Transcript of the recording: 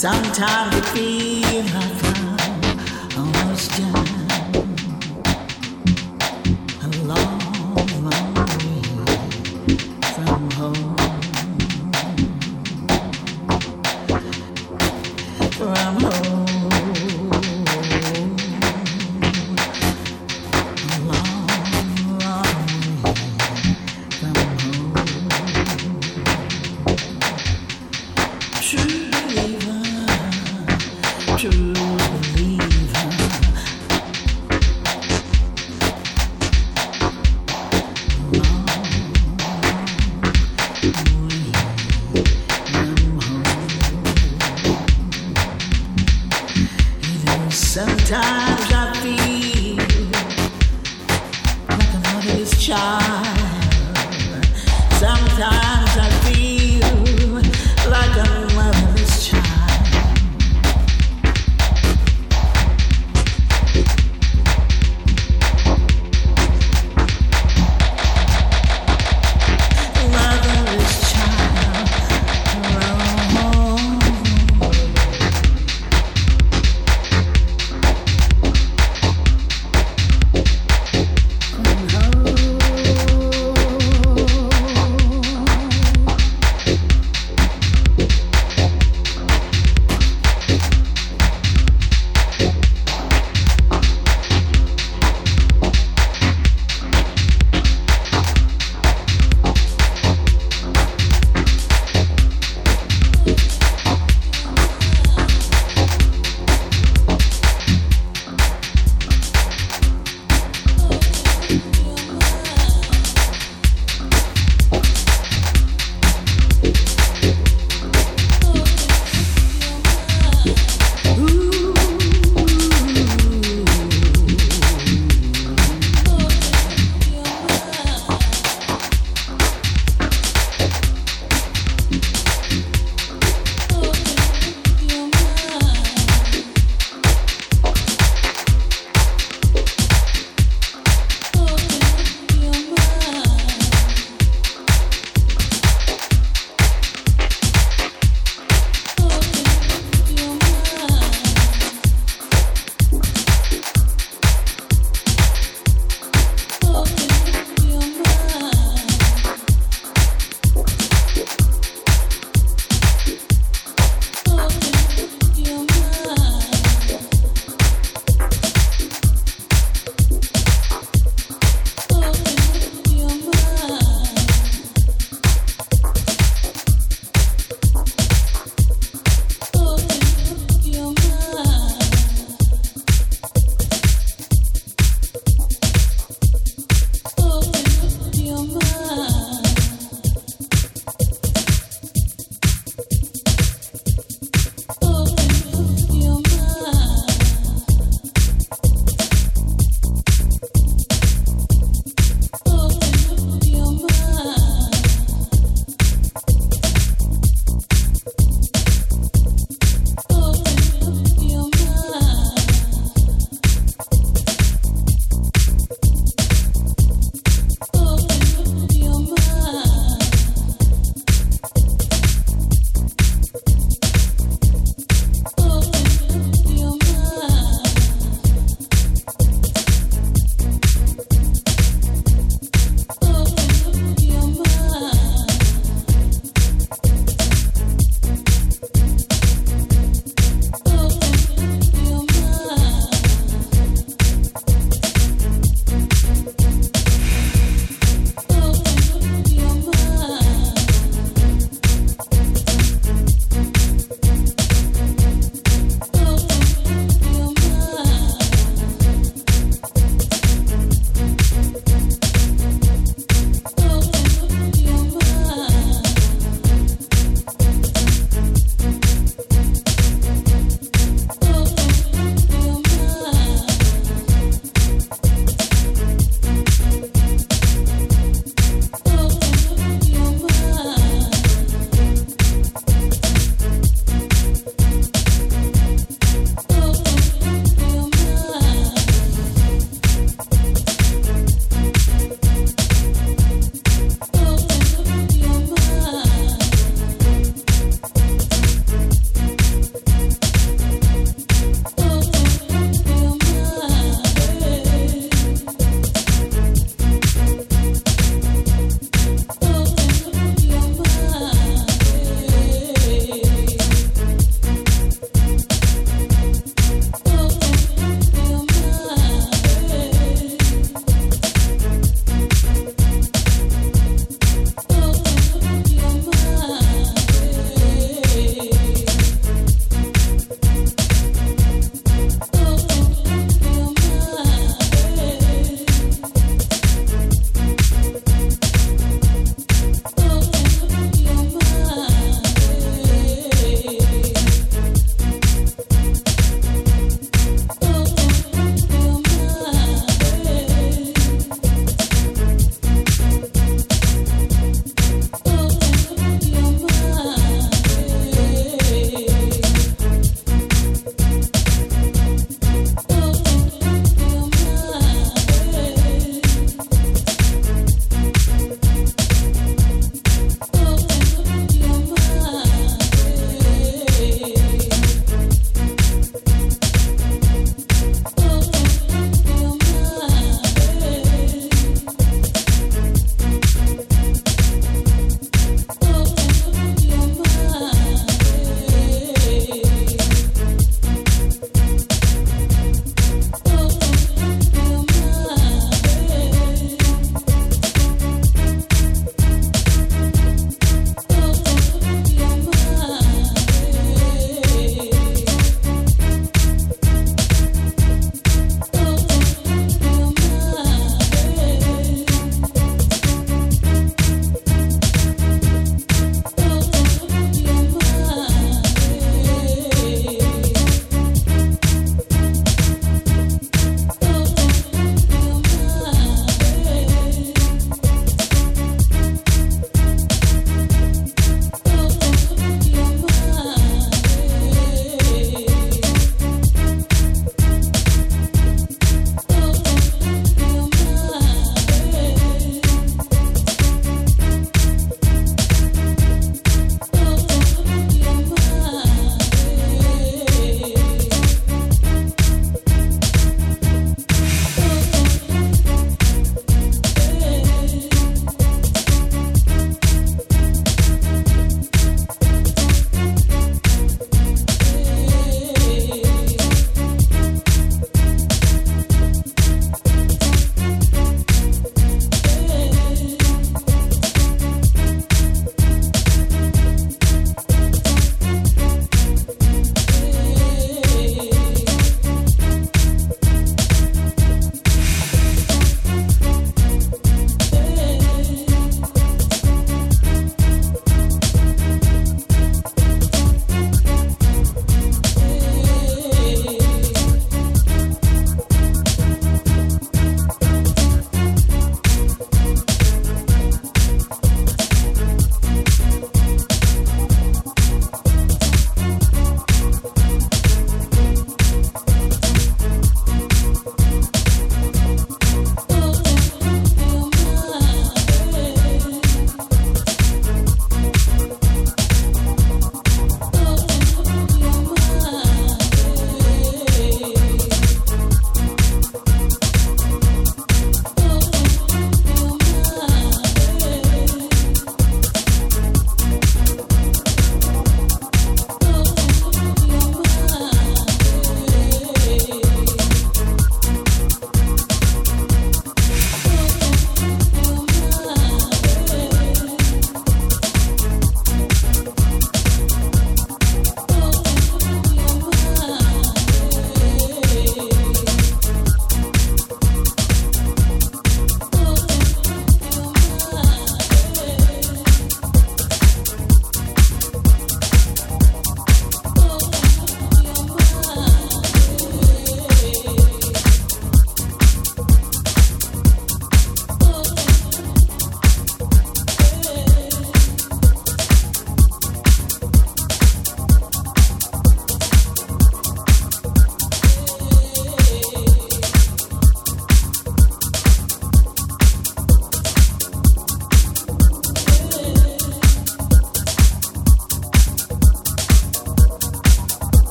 Sometimes